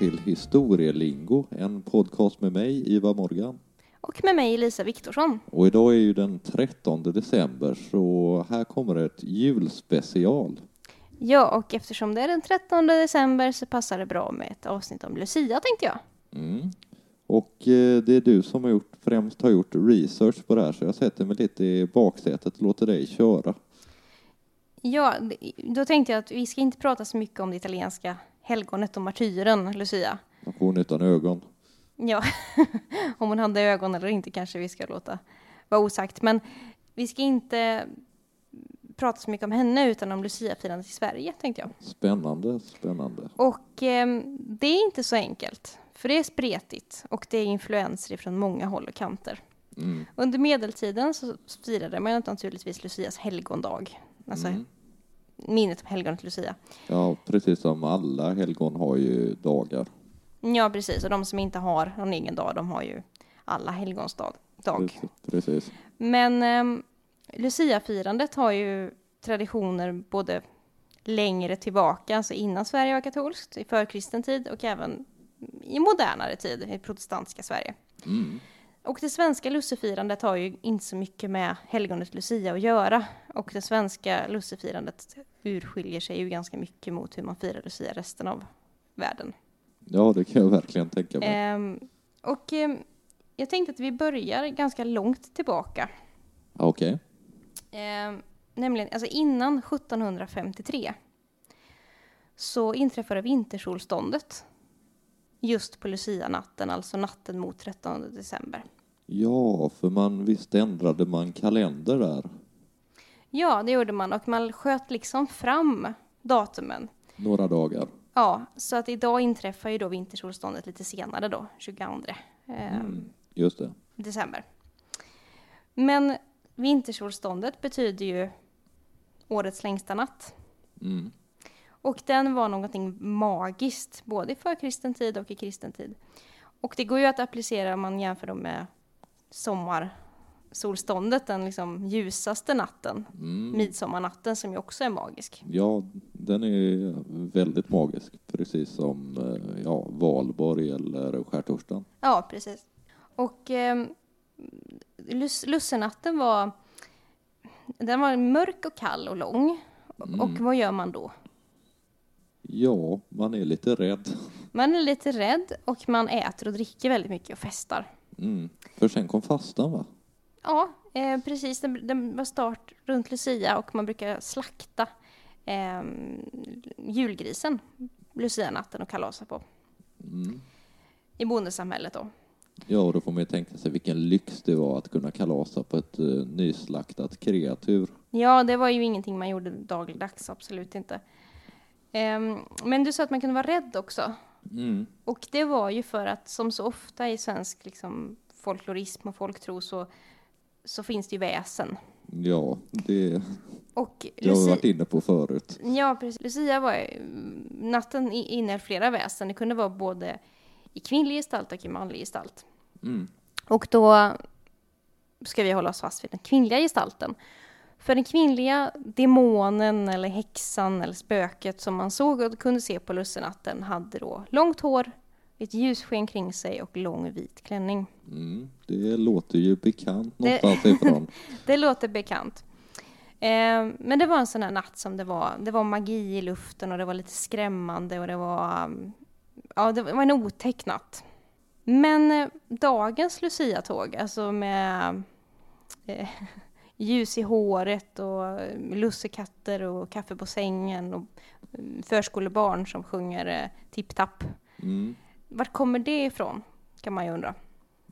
Till Historielingo, en podcast med mig, Ivar Morgan. Och med mig Lisa Viktorsson. Och idag är ju den 13 december, så här kommer ett julspecial. Ja, och eftersom det är den 13 december så passar det bra med ett avsnitt om Lucia, tänkte jag. Mm. Och eh, det är du som har gjort, främst har gjort research på det här, så jag sätter mig lite i baksätet och låter dig köra. Ja, då tänkte jag att vi ska inte prata så mycket om det italienska helgonet och martyren Lucia. Och hon utan ögon. Ja, om hon hade ögon eller inte kanske vi ska låta vara osagt. Men vi ska inte prata så mycket om henne utan om Lucia-firandet i Sverige, tänkte jag. Spännande, spännande. Och eh, det är inte så enkelt, för det är spretigt och det är influenser från många håll och kanter. Mm. Under medeltiden så firade man naturligtvis Lucias helgondag, alltså Mm. Minnet av helgonet Lucia. Ja, precis som alla helgon har ju dagar. Ja, precis, och de som inte har någon egen dag, de har ju alla helgons dag. Precis, Precis. Men um, Lucia-firandet har ju traditioner både längre tillbaka, alltså innan Sverige var katolskt, i förkristen tid och även i modernare tid, i protestantiska Sverige. Mm. Och det svenska lussefirandet har ju inte så mycket med helgonet Lucia att göra. Och det svenska lussefirandet urskiljer sig ju ganska mycket mot hur man firar Lucia resten av världen. Ja, det kan jag verkligen tänka mig. Ehm, och ehm, jag tänkte att vi börjar ganska långt tillbaka. Okej. Ehm, nämligen, alltså innan 1753 så inträffade vintersolståndet just på Lucia-natten, alltså natten mot 13 december. Ja, för man visst ändrade man kalender där. Ja, det gjorde man och man sköt liksom fram datumen. Några dagar. Ja, så att idag inträffar ju då vintersolståndet lite senare då, 22 ehm, Mm. Just det. december. Men vintersolståndet betyder ju årets längsta natt. Mm. Och den var någonting magiskt, både i förkristen tid och i kristen tid. Och det går ju att applicera om man jämför dem med sommarsolståndet, den liksom ljusaste natten, Mm. midsommarnatten som ju också är magisk. Ja, den är väldigt magisk. Precis som eh, ja, Valborg eller skärtorsdagen. Ja, precis. Och eh, lus- lussenatten var, den var mörk och kall och lång. Mm. Och vad gör man då? Ja, man är lite rädd. Man är lite rädd och man äter och dricker väldigt mycket och festar. Mm. För sen kom fastan, va? Ja, eh, precis. Den, den var start runt Lucia och man brukar slakta eh, julgrisen Lucia-natten och kalasa på. Mm. I bondesamhället då. Ja, och då får man ju tänka sig vilken lyx det var att kunna kalasa på ett uh, nyslaktat kreatur. Ja, det var ju ingenting man gjorde dagligdags, absolut inte. Ehm, men du sa att man kunde vara rädd också. Mm. Och det var ju för att som så ofta i svensk liksom, folklorism och folktro så, så finns det ju väsen. Ja, det Och det har vi varit inne på förut. ja, precis. Lucia var natten i- innehöll flera väsen. Det kunde vara både i kvinnlig gestalt och i manlig gestalt. Mm. Och då ska vi hålla oss fast vid den kvinnliga gestalten. För den kvinnliga demonen eller häxan eller spöket som man såg och kunde se på lussenatten hade då långt hår, ett ljussken kring sig och lång vit klänning. Mm. Det låter ju bekant Det- någonstans ifrån. Det låter bekant. Eh, men det var en sån här natt som det var, det var magi i luften och det var lite skrämmande och det var, um, ja det var en otäck natt. Men eh, dagens Lucia-tåg, alltså med eh, ljus i håret och eh, lussekatter och kaffe på sängen och eh, förskolebarn som sjunger eh, tipp-tapp. Mm. Vart kommer det ifrån? Kan man ju undra.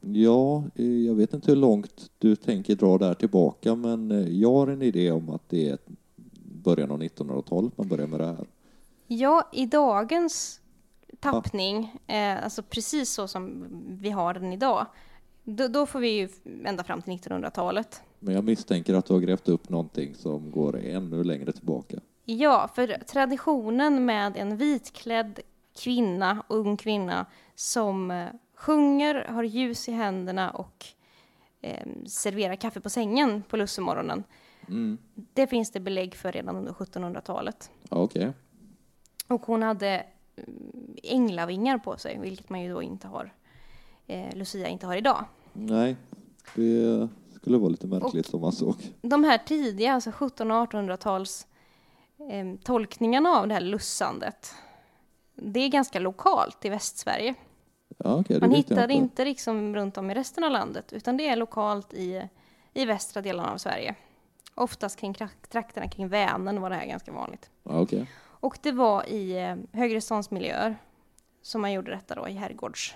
Ja, jag vet inte hur långt du tänker dra där tillbaka, men jag har en idé om att det är början av 1900-talet man börjar med det här. Ja, i dagens tappning, eh, alltså precis så som vi har den idag, då, då får vi ju ända fram till 1900-talet. Men jag misstänker att du har grävt upp någonting som går ännu längre tillbaka. Ja, för traditionen med en vitklädd kvinna, ung kvinna, som eh, sjunger, har ljus i händerna och eh, serverar kaffe på sängen på lussemorgonen. Mm. Det finns det belägg för redan under 1700-talet. Ja, Okej. Och hon hade mm, änglavingar på sig, vilket man ju då inte har, eh, Lucia inte har idag. Nej, det skulle vara lite märkligt som man såg. De här tidiga, alltså 1700 och 1800-tals eh, tolkningarna av det här lussandet, det är ganska lokalt i Västsverige. Ja, det Man hittar inte. inte liksom runt om i resten av landet, utan det är lokalt i, i västra delarna av Sverige. Oftast kring trak- trakterna kring Vänern var det här ganska vanligt. Ja, okej. Och det var i eh, högreståndsmiljöer som man gjorde detta då i herrgårds,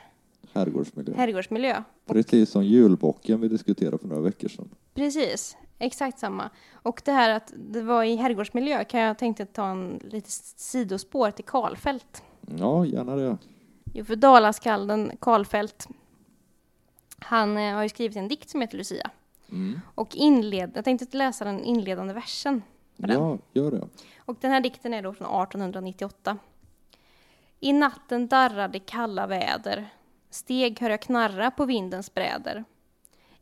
Herrgårdsmiljö. herrgårdsmiljö. Precis som julbocken vi diskuterade för några veckor sedan. Precis, exakt samma. Och det här att det var i herrgårdsmiljö kan jag tänkte ta en lite sidospår till Karlfeldt. Ja, gärna det. Jo, för Dalaskalden Karlfeldt, han eh, har ju skrivit en dikt som heter Lucia. Mm. Och inled, jag tänkte läsa den inledande versen. den. Ja, gör det. Och den här dikten är då från 1898. I natten darrar det kalla väder. Steg hör jag knarra på vindens bräder.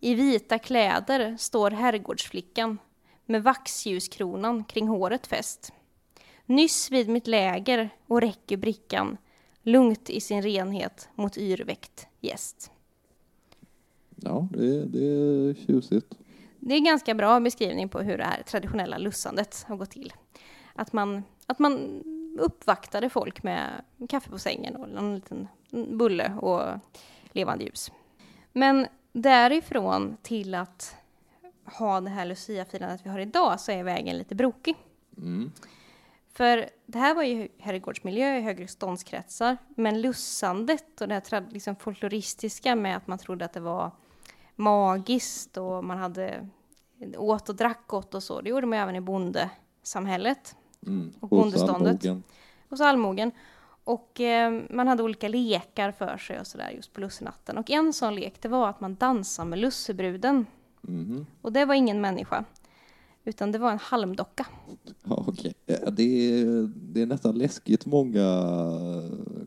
I vita kläder står herrgårdsflickan med vaxljuskronan kring håret fäst. Nyss vid mitt läger och räcker brickan lugnt i sin renhet mot yrväckt gäst. Ja, det, det är tjusigt. Det är en ganska bra beskrivning på hur det här traditionella lussandet har gått till. Att man, att man uppvaktade folk med kaffe på sängen och en liten bulle och levande ljus. Men därifrån till att ha det här Lucia-firandet vi har idag så är vägen lite brokig. Mm. För det här var ju herrgårdsmiljö i högre ståndskretsar, men lussandet och det här liksom folkloristiska med att man trodde att det var magiskt och man hade åt och drack gott och så, det gjorde man ju även i bondesamhället Mm. Och bondeståndet. hos allmogen. Och eh, man hade olika lekar för sig och sådär just på lussenatten. Och en sån lek, det var att man dansade med lussebruden. Mhm. Och det var ingen människa, utan det var en halmdocka. Ja. Ja, Det, är, det är nästan läskigt många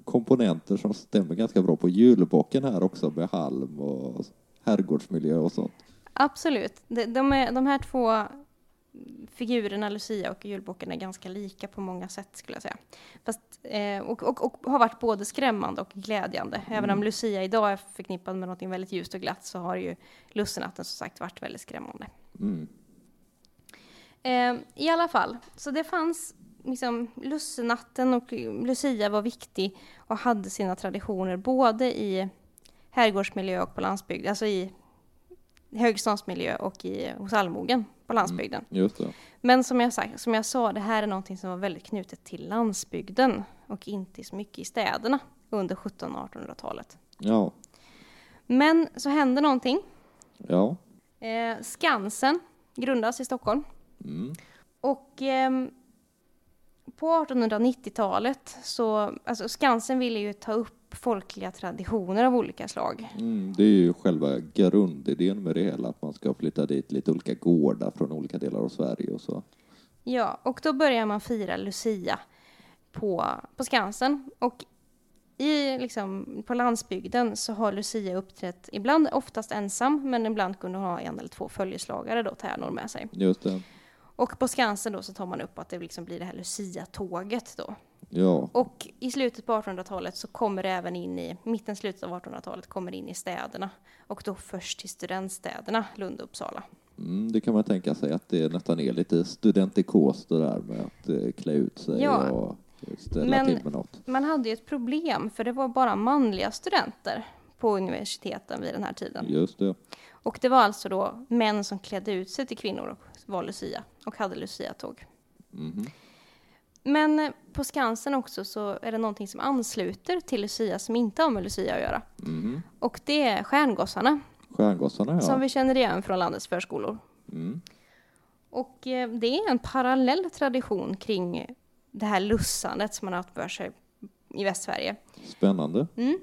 komponenter som stämmer ganska bra på julbocken här också med halm och herrgårdsmiljö och sånt. Absolut. De, de, är, de här två figurerna, Lucia och julbocken, är ganska lika på många sätt skulle jag säga. Fast, eh, och, och, och har varit både skrämmande och glädjande. Även om Lucia idag är förknippad med något väldigt ljust och glatt så har ju lussenatten som sagt varit väldigt skrämmande. Mm. Eh, I alla fall, så det fanns liksom lussenatten och Lucia var viktig och hade sina traditioner både i herrgårdsmiljö och på landsbygd, alltså i högståndsmiljö och i, hos allmogen på landsbygden. Det. Men som jag, sagt, som jag sa, det här är någonting som var väldigt knutet till landsbygden och inte så mycket i städerna under 1700 och 1800-talet. Ja. Men så hände någonting. Ja. Eh, Skansen grundas i Stockholm. Mm. Och ehm, på 1890-talet så, alltså Skansen ville ju ta upp folkliga traditioner av olika slag. Mm, det är ju själva grundidén med det hela, att man ska flytta dit lite olika gårdar från olika delar av Sverige och så. Ja, och då börjar man fira Lucia på, på Skansen. Och i, liksom, på landsbygden så har Lucia uppträtt, ibland oftast ensam, men ibland kunde hon ha en eller två följeslagare då, tärnor med sig. Just det. Och på Skansen då så tar man upp att det liksom blir det här Lucia-tåget då. Ja. Och i slutet på 1800-talet så kommer det även in i, mitten, slutet av 1800-talet kommer det in i städerna. Och då först till studentstäderna, Lund och Uppsala. Mm, det kan man tänka sig att det nästan är lite studentikos det där med att eh, klä ut sig Ja. och ställa Men- till med något. Man hade ju ett problem, för det var bara manliga studenter på universiteten vid den här tiden. Just det. Och det var alltså då män som klädde ut sig till kvinnor var Lucia och hade Lucia-tåg. Mhm. Men eh, på Skansen också så är det någonting som ansluter till Lucia som inte har med Lucia att göra. Mhm. Och det är stjärngossarna, Stjärngossarna, som ja. vi känner igen från landets förskolor. Mm. Och eh, det är en parallell tradition kring det här lussandet som man har haft för sig i Västsverige. Spännande. Mm.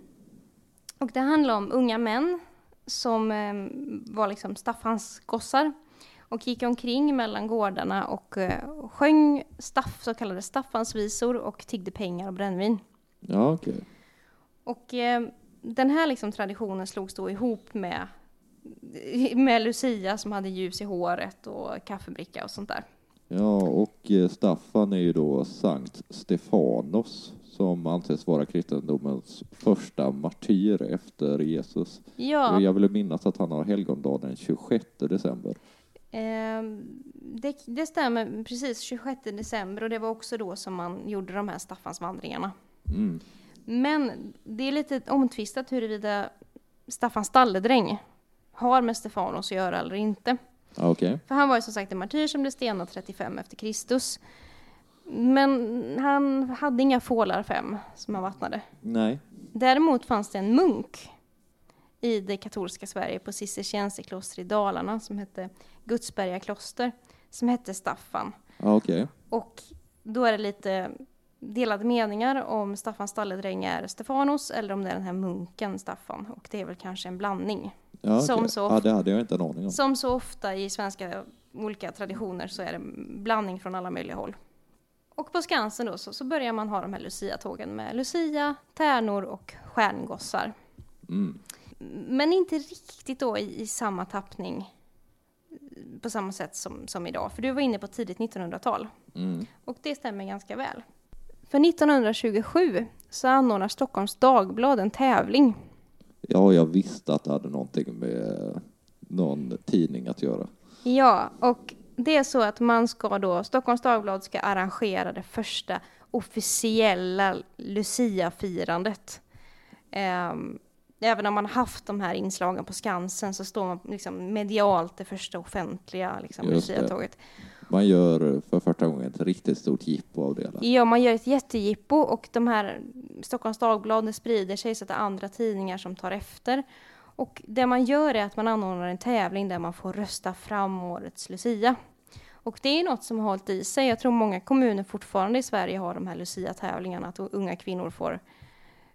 Och det handlar om unga män som eh, var liksom Staffans gossar och gick omkring mellan gårdarna och eh, sjöng staff, så kallade Staffansvisor och tiggde pengar och brännvin. Ja, okej. Och eh, den här liksom traditionen slogs då ihop med, med Lucia som hade ljus i håret och kaffebricka och sånt där. Ja, och eh, Staffan är ju då Sankt Stefanos som anses vara kristendomens första martyr efter Jesus. Ja, Jag vill minnas att han har helgondag den 26 december. Ehm, det, det stämmer precis 26 december och det var också då som man gjorde de här Staffansvandringarna. Mm. Men det är lite omtvistat huruvida Staffan stalledräng har med Stefanos att göra eller inte. Okej. För han var ju som sagt en martyr som blev stenad 35 efter Kristus. Men han hade inga fålar fem som han vattnade. Nej. Däremot fanns det en munk i det katolska Sverige på Cistercienserkloster i Dalarna som hette Gudsberga kloster, som hette Staffan. Ja, okej. Och då är det lite delade meningar om Staffan stalledräng är Stefanos eller om det är den här munken Staffan. Och det är väl kanske en blandning. Ja, Som okej. så ja, ofta. det hade jag inte en aning om. Som så ofta i svenska olika traditioner så är det blandning från alla möjliga håll. Och på Skansen då så, så börjar man ha de här Lucia-tågen med Lucia, tärnor och stjärngossar. Mm. Men inte riktigt då i, i samma tappning på samma sätt som, som idag. För du var inne på tidigt 1900-tal. Mm. Och det stämmer ganska väl. För 1927 så anordnar Stockholms Dagblad en tävling. Ja, jag visste att det hade någonting med någon tidning att göra. Ja, och det är så att man ska då, Stockholms Dagblad ska arrangera det första officiella Lucia-firandet. Ehm, även om man haft de här inslagen på Skansen så står man liksom medialt det första offentliga liksom. Lucia-tåget. Man gör för första gången ett riktigt stort jippo av det hela. Ja, man gör ett jättejippo och de här Stockholms Dagblad sprider sig så att det är andra tidningar som tar efter. Och det man gör är att man anordnar en tävling där man får rösta fram årets Lucia. Och det är något som har hållit i sig. Jag tror många kommuner fortfarande i Sverige har de här Lucia-tävlingarna, att unga kvinnor får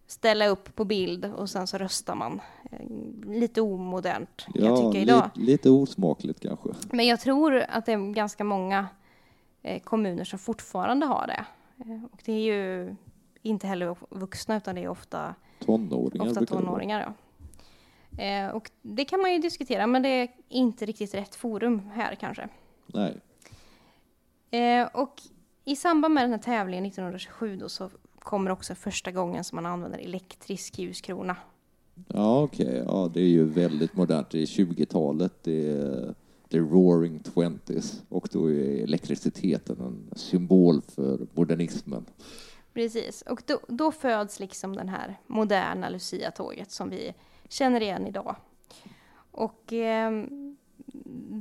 ställa upp på bild och sen så röstar man. Eh, Lite omodernt kan jag Ja, tycka idag. li- lite osmakligt kanske. Men jag tror att det är ganska många eh, kommuner som fortfarande har det. Eh, och det är ju inte heller vuxna utan det är ofta, Tonåringar ofta tonåringar. Ja. Och det kan man ju diskutera men det är inte riktigt rätt forum här kanske. Nej. Och i samband med den här tävlingen 1927 då så kommer också första gången som man använder elektrisk ljuskrona. Ja, okej. Ja, det är ju väldigt modernt. Det är 20-talet. Det är the roaring twenties. Och då är elektriciteten en symbol för modernismen. Precis, och då, då föds liksom den här moderna Lucia-tåget som vi känner igen idag. Och ehm,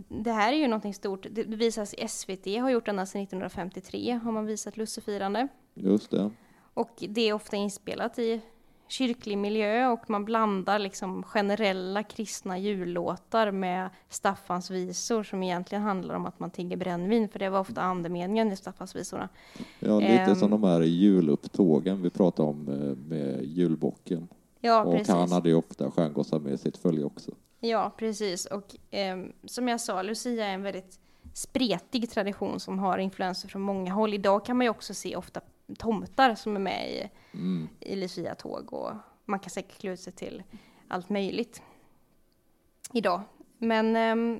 det här är ju någonting stort. Det det visas i SVT, har gjort ända sedan 1953, har man visat lussefirande. Just det. Och det är ofta inspelat i kyrklig miljö och man blandar liksom generella kristna jullåtar med Staffans visor som egentligen handlar om att man tigger brännvin, för det var ofta andemeningen i Staffans visorna. Ja, lite Ehm. som de här julupptågen vi pratade om eh, med julbocken. Ja, och precis. han hade ju ofta stjärngossar med sitt följe också. Ja, precis. Och ehm, som jag sa, Lucia är en väldigt spretig tradition som har influenser från många håll. Idag kan man ju också se ofta tomtar som är med i, Mm. i Lucia-tåg och man kan säkert ut sig till allt möjligt idag. Men ehm,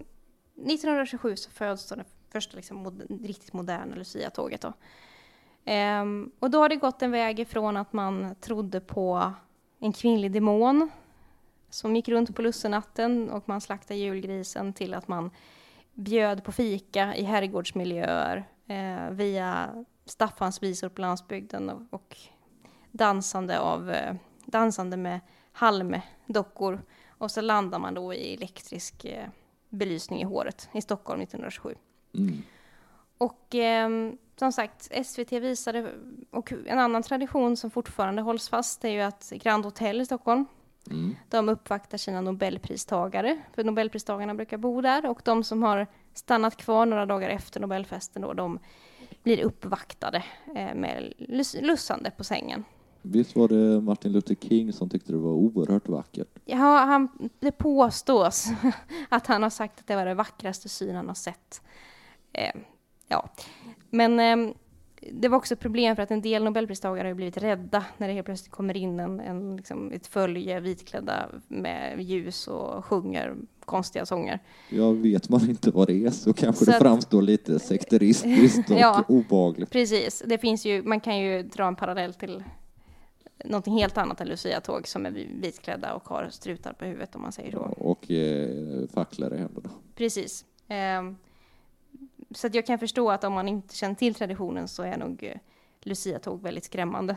1927 så föds då det första liksom, mod- riktigt moderna Lucia-tåget. Då. Ehm, och då har det gått en väg ifrån att man trodde på en kvinnlig demon som gick runt på lussenatten och man slaktade julgrisen till att man bjöd på fika i herrgårdsmiljöer eh, via Staffans visor på landsbygden och, och dansande, av, eh, dansande med halmdockor. Och så landar man då i elektrisk eh, belysning i håret i Stockholm 1927. Mm. Och ehm, som sagt, SVT visade, och en annan tradition som fortfarande hålls fast är ju att Grand Hotel i Stockholm, Mm. de uppvaktar sina nobelpristagare, för nobelpristagarna brukar bo där, och de som har stannat kvar några dagar efter nobelfesten då, de blir uppvaktade eh, med lus- lussande på sängen. Visst var det Martin Luther King som tyckte det var oerhört vackert? Ja, han, det påstås att han har sagt att det var det vackraste syn han har sett. Eh, ja, men eh, det var också problem för att en del nobelpristagare har blivit rädda när det helt plötsligt kommer in en, en, liksom ett följe vitklädda med ljus och sjunger konstiga sånger. Ja, vet man inte vad det är så kanske Så det att- framstår lite sekteristiskt och Ja. obehagligt. Precis, det finns ju, man kan ju dra en parallell till någonting helt annat än luciatåg som är vitklädda och har strutar på huvudet om man säger så. Och eh, facklor i händerna. Precis. Eh, så att jag kan förstå att om man inte känner till traditionen så är nog eh, luciatåg väldigt skrämmande.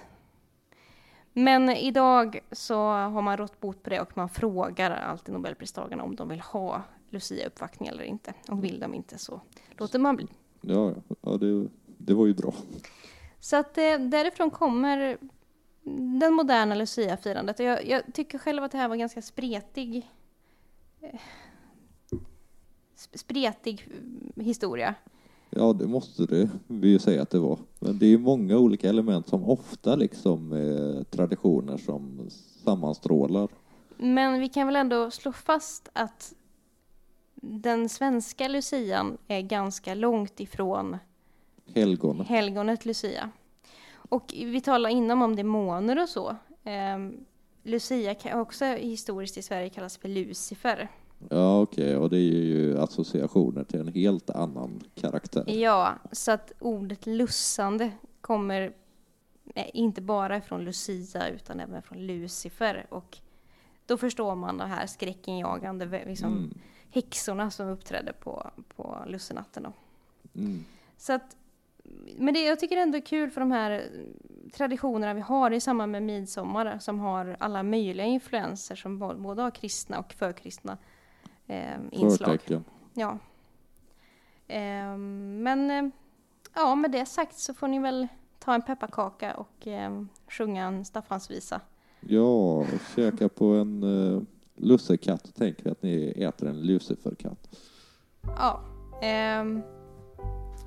Men idag så har man rått bot på det och man frågar alltid Nobelpristagarna om de vill ha Lucia-uppvaktning eller inte. Och vill de inte så låter man bli. Ja, ja det, det var ju bra. Så att eh, därifrån kommer den moderna Lucia-firandet. Jag, jag tycker själv att det här var ganska spretig eh, spretig historia. Ja, det måste det vi ju säga att det var. Men det är ju många olika element som ofta liksom är traditioner som sammanstrålar. Men vi kan väl ändå slå fast att den svenska lucian är ganska långt ifrån helgonet, helgonet Lucia. Och vi talade innan om demoner och så. Eh, Lucia kan också historiskt i Sverige kallas för Lucifer. Ja, okej, okay. och det är ju associationer till en helt annan karaktär. Ja, så att ordet lussande kommer inte bara från Lucia utan även från Lucifer. Och då förstår man det här skräckinjagande liksom, mm. häxorna som uppträdde på, på lussenatten. Mm. Så att, men det jag tycker ändå är kul för de här traditionerna vi har i samband med midsommar som har alla möjliga influenser som både har kristna och förkristna eh, inslag. Ja. Eh, men eh, ja, med det sagt så får ni väl ta en pepparkaka och eh, sjunga en Staffansvisa. Ja, och käka på en uh, lussekatt tänker vi att ni äter en luciferkatt. Ja. Eh,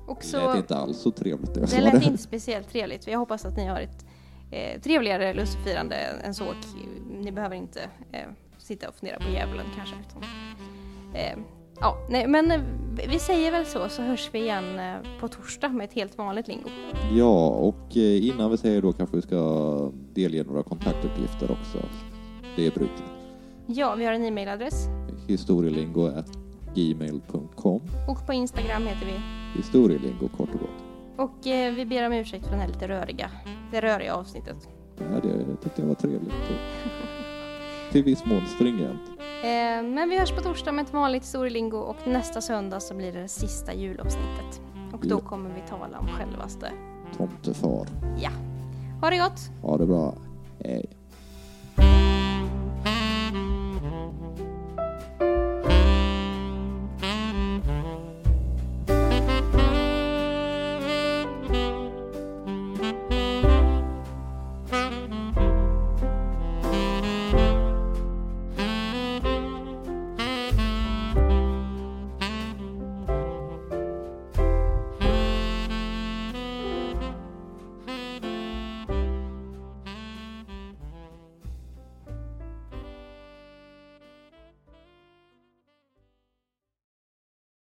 och så, det lät inte alls så trevligt. Det, det lät inte speciellt trevligt. Jag hoppas att ni har ett eh, trevligare lussefirande än så. Ni behöver inte eh, sitta och fundera på djävulen kanske. Utan, eh, ja, nej, men eh, vi säger väl så, så hörs vi igen eh, på torsdag med ett helt vanligt lingo. Ja, och eh, innan vi säger då kanske vi ska delge några kontaktuppgifter också. Det är brukligt. Ja, vi har en e-mailadress. historielingo.gmail.com Och på Instagram heter vi? Historielingo, kort och gott. Och eh, vi ber om ursäkt för den här lite röriga, det röriga avsnittet. Ja, det tyckte jag var trevligt. till viss mån stringent. Eh, men vi hörs på torsdag med ett vanligt historielingo och nästa söndag så blir det det sista julavsnittet. Och då ja. kommer vi tala om självaste Tomtefar. Ja. Ha det gott! Ha det bra. Hej.